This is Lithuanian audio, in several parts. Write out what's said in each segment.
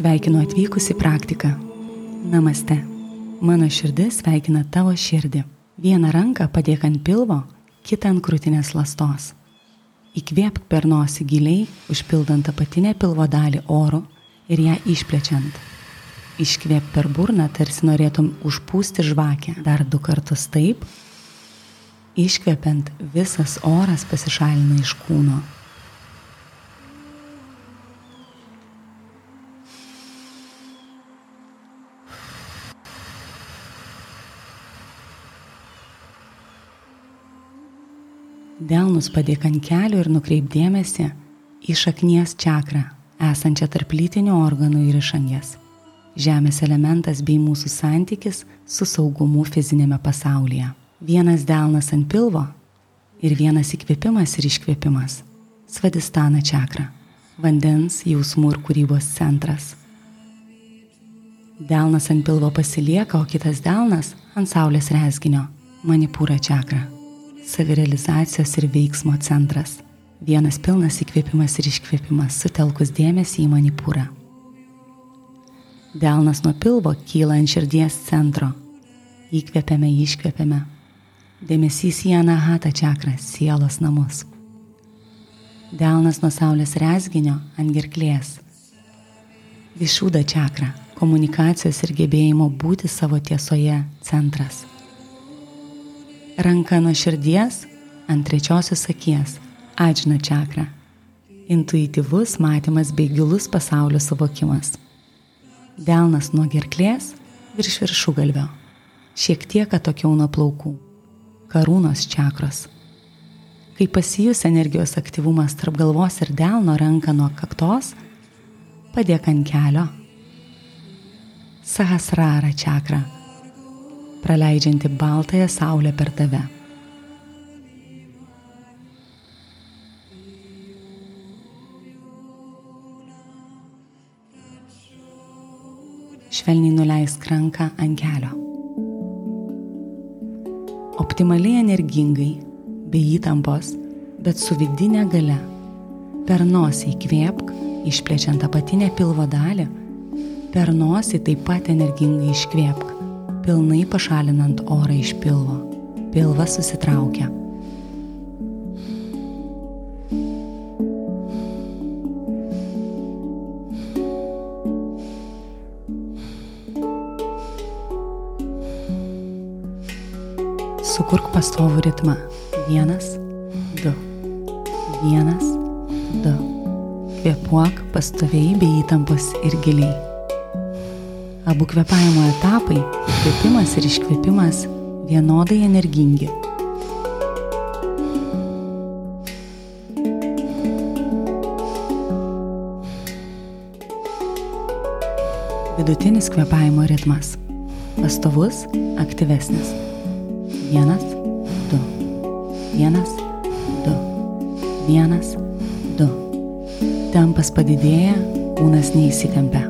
Sveikinu atvykus į praktiką. Namaste. Mano širdis sveikina tavo širdį. Vieną ranką padėk ant pilvo, kitą ant krūtinės lastos. Įkvėpk per nosį giliai, užpildant apatinę pilvo dalį oru ir ją išplečiant. Iškvėp per burną, tarsi norėtum užpūsti žvakę. Dar du kartus taip. Iškvepiant, visas oras pasišalina iš kūno. Delnus padėk ant kelių ir nukreip dėmesį į šaknies čakrą, esančią tarp lytinių organų ir išangės. Žemės elementas bei mūsų santykis su saugumu fizinėme pasaulyje. Vienas delnas ant pilvo ir vienas įkvėpimas ir iškvėpimas. Svadistana čakra - vandens, jausmų ir kūrybos centras. Delnas ant pilvo pasilieka, o kitas delnas ant saulės resginio - manipūra čakra savirealizacijos ir veiksmo centras. Vienas pilnas įkvėpimas ir iškvėpimas, sutelkus dėmesį į manipūrą. Delnas nuo pilvo kyla ant širdies centro. Įkvėpiame, iškvėpiame. Dėmesys į Anahata čakrą, sielos namus. Delnas nuo saulės resginio ant gerklės. Višūda čakra, komunikacijos ir gebėjimo būti savo tiesoje centras ranka nuo širdies ant trečiosios akies, adžina čakra. Intuityvus matymas bei gilus pasaulio suvokimas. Delnas nuo gerklės virš viršugalvio, šiek tiek atokiau nuo plaukų. Karūnos čakros. Kai pasijus energijos aktyvumas tarp galvos ir delno ranka nuo kaktos, padėk ant kelio. Sahasrara čakra praleidžianti baltąją saulę per tave. Švelniai nuleisk ranką ant kelio. Optimaliai energingai, be įtampos, bet su vidinė gale. Per nosį įkvėpk, išplečiant apatinę pilvo dalį, per nosį taip pat energingai iškvėpk pilnai pašalinant orą iš pilvo. Pilvas susitraukia. Sukurk pastovų ritmą. Vienas, du. Vienas, du. Kvepuok pastoviai bei įtampos ir giliai. Abu kvepavimo etapai - įkvėpimas ir iškvėpimas - vienodai energingi. Vidutinis kvepavimo ritmas - pastovus, aktyvesnis. Vienas, du. Vienas, du. Vienas, du. Tempas padidėja, kūnas neįsitempia.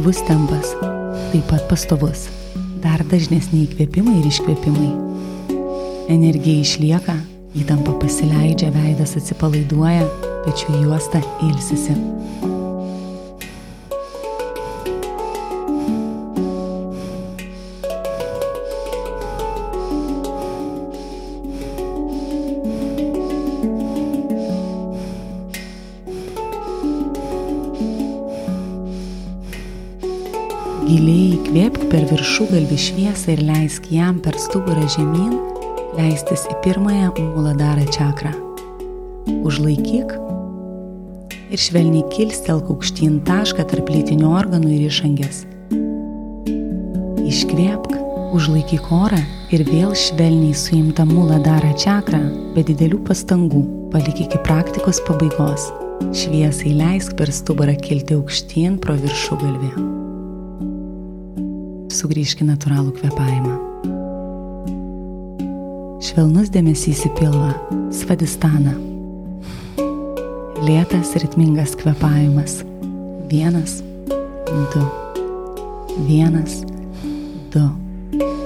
Aktyvus tempas, taip pat pastovus, dar dažnesni įkvėpimai ir iškvėpimai. Energija išlieka, įtampa pasileidžia, veidas atsipalaiduoja, pečių juosta ilsisi. Giliai įkvėpk per viršugalvį šviesą ir leisk jam per stuburą žemyn leistis į pirmąją muladarą čakrą. Užlaikyk ir švelniai kilstelk aukštyn tašką tarp lytinių organų ir išangės. Iškvėpk, užlaikyk orą ir vėl švelniai suimta muladarą čakrą be didelių pastangų palik iki praktikos pabaigos. Šviesai leisk per stuburą kilti aukštyn pro viršugalvį sugrįžk į natūralų kvepavimą. Švelnus dėmesys į pilvą, svadistaną. Lėtas ritmingas kvepavimas. Vienas, du. Vienas, du.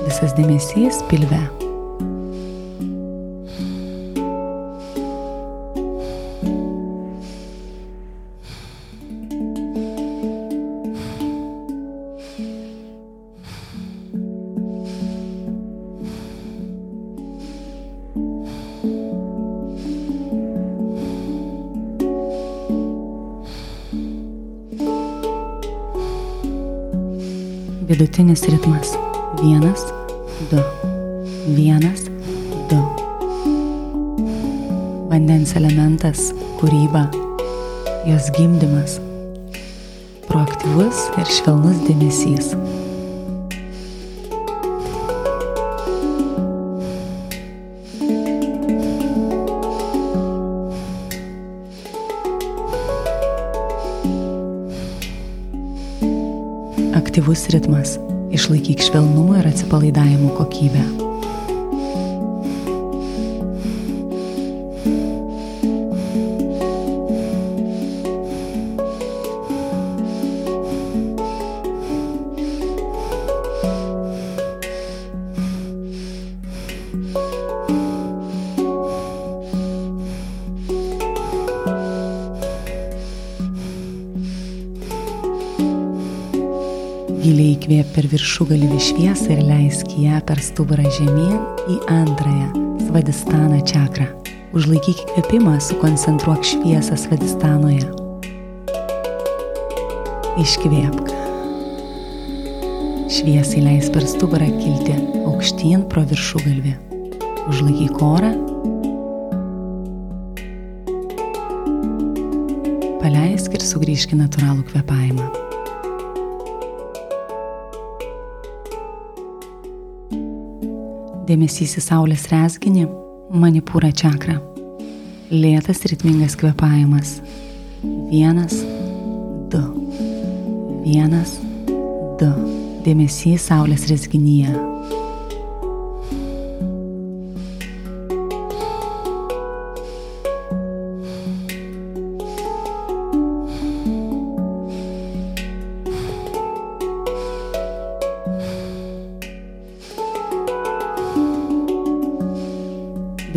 Visas dėmesys pilve. Vidutinis ritmas. Vienas, du. Vienas, du. Vandens elementas - kūryba, jos gimdymas. Proaktyvus ir švelnus dėmesys. Aktyvus ritmas. Išlaikyk švelnumo ir atsipalaidavimo kokybę. Giliai įkvėp per viršugalvį šviesą ir leisk ją per stuburą žemyn į antrąją svadistano čakrą. Užlaikyk įkvėpimą, sukoncentruok šviesą svadistanoje. Iškvėpk. Šviesai leis per stuburą kilti aukštyn pro viršugalvį. Užlaikyk orą. Paleisk ir sugrįžk į natūralų kvepavimą. Dėmesys į saulės resginį - manipūra čakra. Lėtas ritmingas kvepavimas. Vienas, du. Vienas, du. Dėmesys saulės resginyje.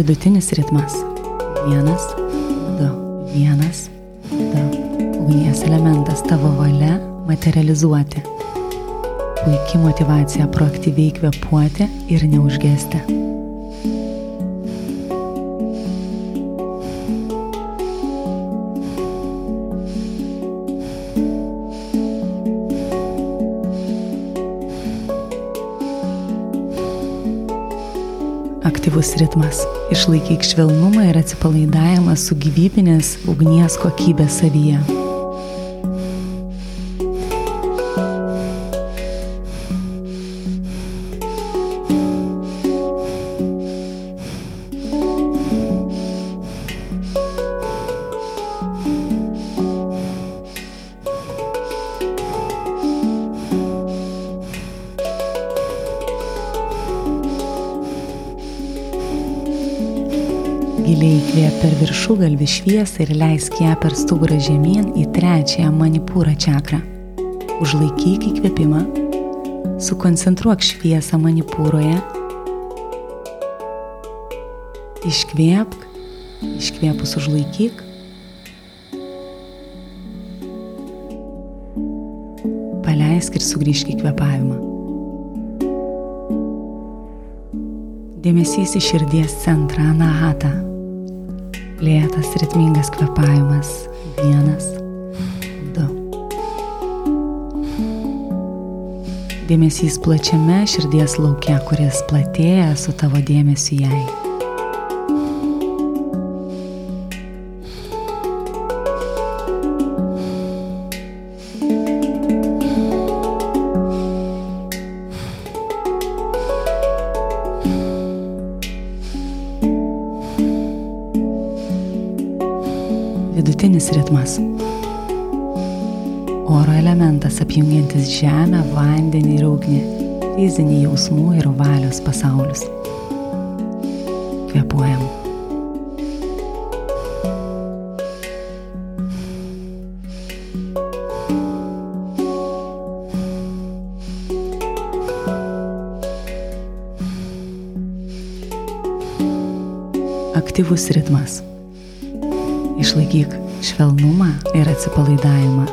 Vidutinis ritmas. Vienas, du, vienas, du. Ugnies elementas tavo valia materializuoti. Puikia motivacija proaktyviai kvepuoti ir neužgesti. Aktyvus ritmas. Išlaikyk švelnumą ir atsipalaidavimą su gyvybinės ugnies kokybė savyje. Giliai įkvėp per viršugalvį šviesą ir leisk ją per stuburą žemyn į trečiąją manipūrą čakrą. Užlaikyk įkvėpimą, sukoncentruok šviesą manipūroje, iškvėpk, iškvėpus užlaikyk, paleisk ir sugrįžk į kvepavimą. Dėmesys į širdies centrą Anahata. Lėtas ritmingas kvepavimas. Vienas, du. Dėmesys plačiame širdies laukia, kuris platėja su tavo dėmesiu jai. vandenį ir ugnį, fizinį jausmų ir valios pasaulius. Kvepuojam. Aktyvus ritmas. Išlaikyk švelnumą ir atsipalaidavimą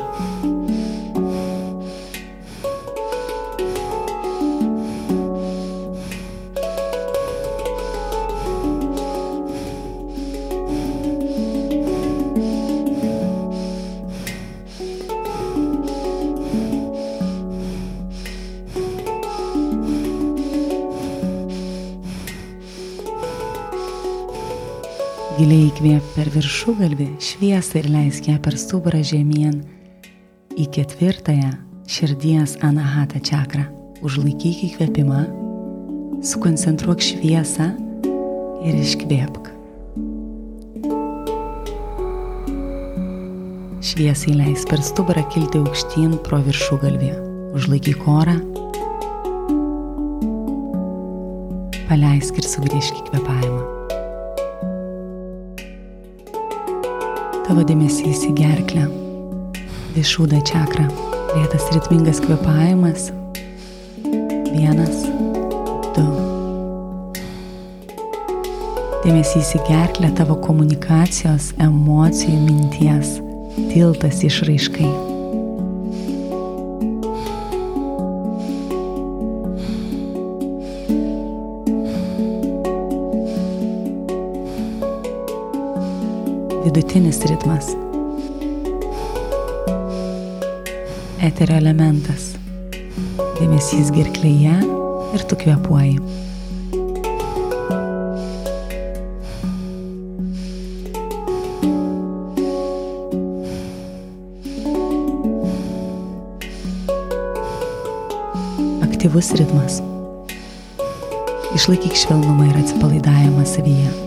įkvėp per viršugalvį šviesą ir leisk ją per stuburą žemyn į ketvirtąją širdies anahata čakrą. Užlaikyk įkvėpimą, sukoncentruok šviesą ir iškvėpk. Šviesiai leis per stuburą kilti aukštyn pro viršugalvį. Užlaikyk orą. Paleisk ir sugrįžk į kvepavimą. Tavo dėmesys į gerklę, višūdą čakrą, lėtas ritmingas kvepavimas. Vienas, du. Dėmesys į gerklę tavo komunikacijos, emocijų, minties, tiltas išraiškai. Vidutinis ritmas. Eterio elementas. Dėmesys gerklėje ir tu kvepuoji. Aktyvus ritmas. Išlaikyk švelnumą ir atsipalaidavimą savyje.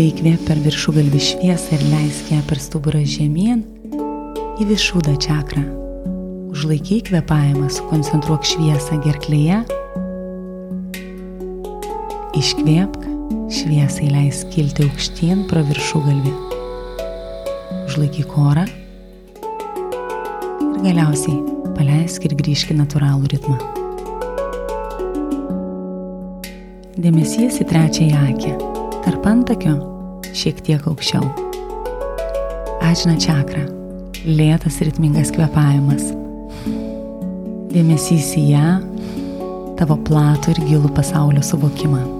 Giliai įkvėp per viršugalvį šviesą ir leisk ją per stuburą žemyn į viršūdą čakrą. Užlaikyk kvepavimą, sukoncentruok šviesą gerklėje. Iškvėpk, šviesai leisk kilti aukštyn pro viršugalvį. Užlaikyk orą ir galiausiai paleisk ir grįžk į natūralų ritmą. Dėmesys į trečiąją akį tarp antakio šiek tiek aukščiau. Ačna čakra - lėtas ritmingas kvepavimas. Dėmesys į ją, tavo platų ir gilų pasaulio suvokimą.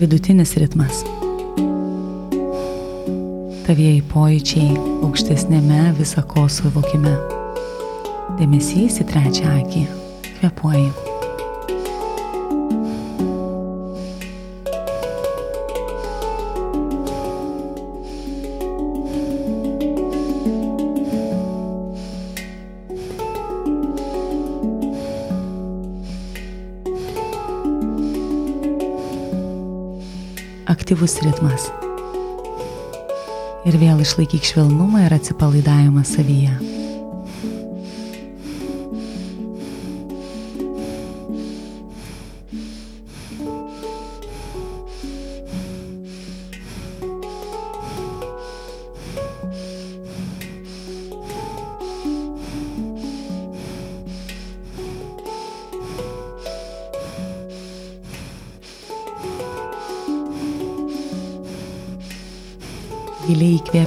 Vidutinis ritmas. Tavieji pojūčiai aukštesnėme visako suvokime. Dėmesys į trečią akį. Kvepuoji. Aktyvus ritmas. Ir vėl išlaikyk švelnumą ir atsipalaidavimą savyje.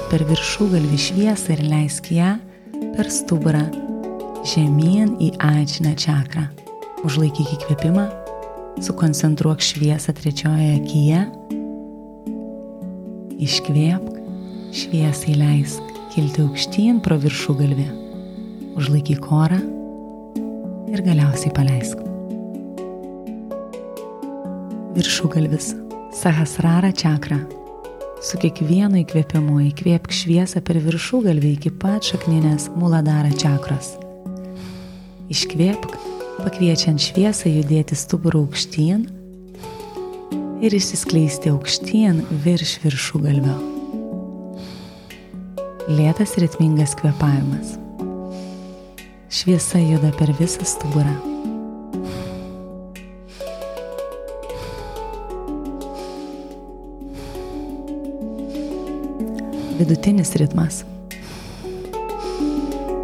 Per viršugalvį šviesą ir leisk ją per stuburą žemyn į ačinę čakrą. Užlaikyk įkvėpimą, sukoncentruok šviesą trečiojoje akyje, iškvėpk, šviesai leisk kilti aukštyn pro viršugalvį, užlaikyk orą ir galiausiai paleisk. Viršugalvis Sahasrara čakra. Su kiekvienu įkvėpimu įkvėpk šviesą per viršų galvį iki pat šakninės muladara čakros. Iškvėpk, pakviečiant šviesą judėti stuburų aukštyn ir išsiskleisti aukštyn virš viršų galvio. Lėtas ritmingas kvepavimas. Šviesa juda per visą stuburą. Vidutinis ritmas.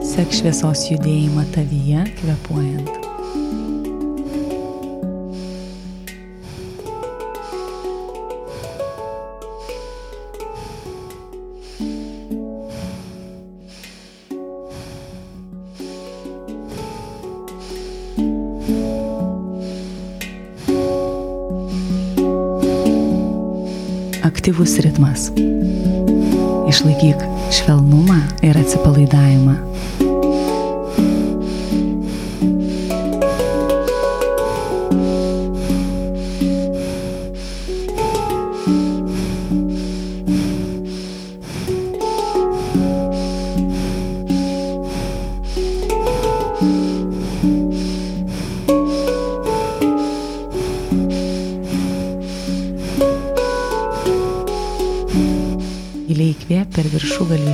Sek šviesos judėjimą tavyje, kvepuojant. Aktyvus ritmas. Išlaikyk švelnumą ir atsipalaidavimą.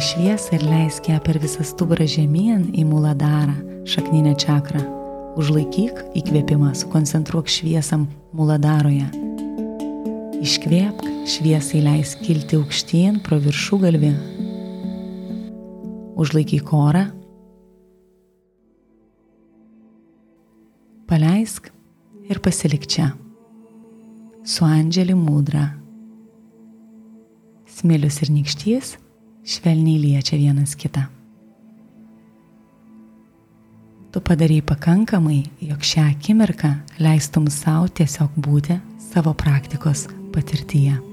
Šviesą ir leisk ją per visą stuburą žemyn į muladarą, šakninę čakrą. Užlaikyk įkvėpimą, sukoncentruok šviesam muladaroje. Iškvėpk, šviesai leisk kilti aukštyn pro viršugalvį. Užlaikyk orą. Paleisk ir pasilik čia. Su Andželi Mudra smilius ir nykštys švelniai liečia vienas kitą. Tu padarai pakankamai, jog šią akimirką leistum savo tiesiog būti savo praktikos patirtyje.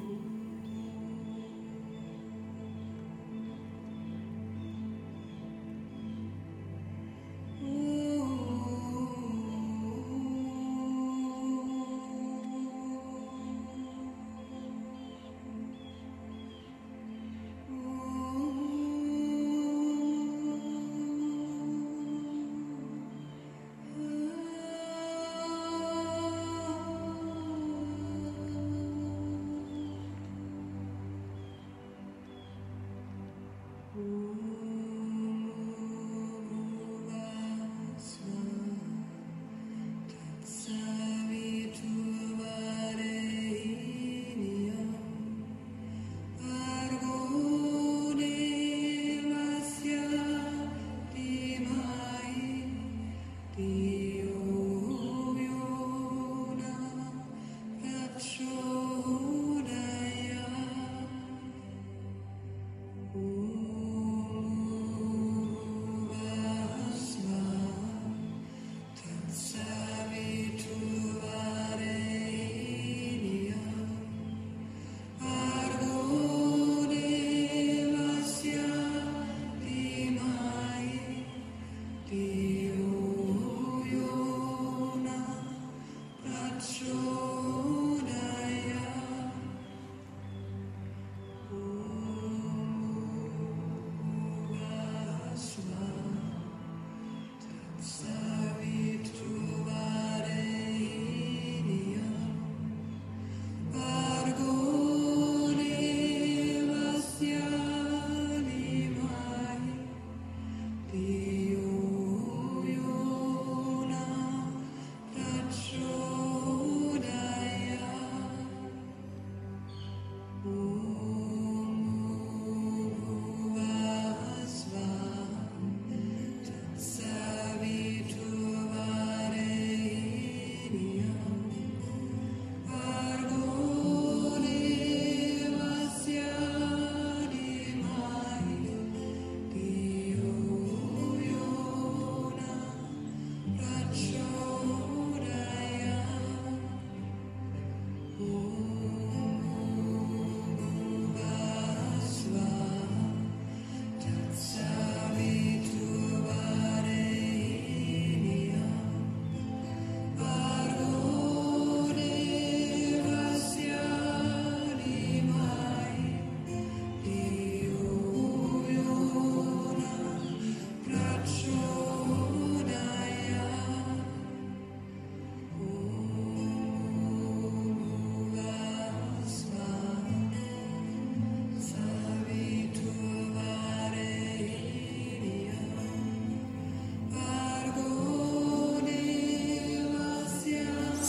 be.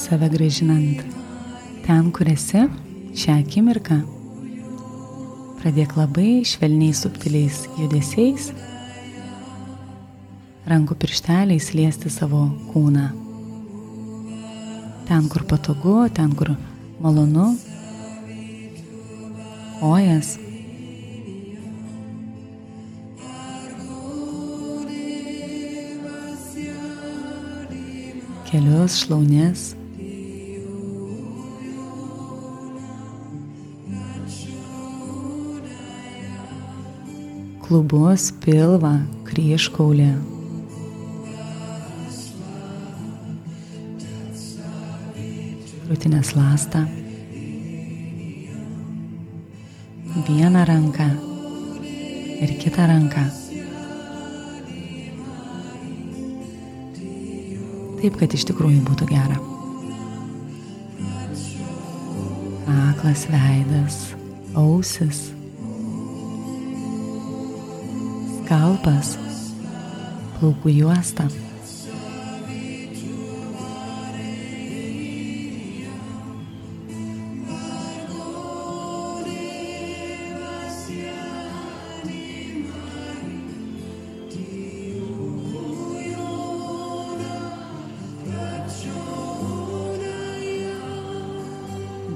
Save gražinant ten, kur esi, šią akimirką. Pradėk labai švelniai subtiliais judesiais, rankų piršteliais liesti savo kūną. Ten, kur patogu, ten, kur malonu, kojas. Kelius, šlaunės. Klubus, pilvą, kryškaulį. Krūtinės lastą. vieną ranką ir kitą ranką. Taip, kad iš tikrųjų būtų gera. Aklas veidas, ausis, skalpas, plaukų juosta.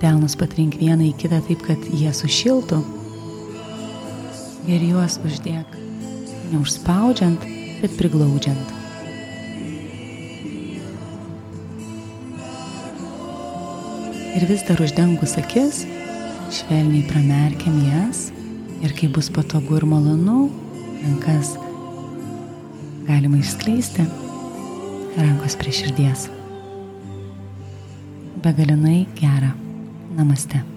Delnus patrink vieną į kitą taip, kad jie sušiltų. Ir juos uždėk. Neužspaudžiant, bet priglaudžiant. Ir vis dar uždengus akis, švelniai pramerkiam jas ir kai bus patogu ir malonu, rankas galima išskleisti, rankos prie širdies. Begalinai gera. Namaste.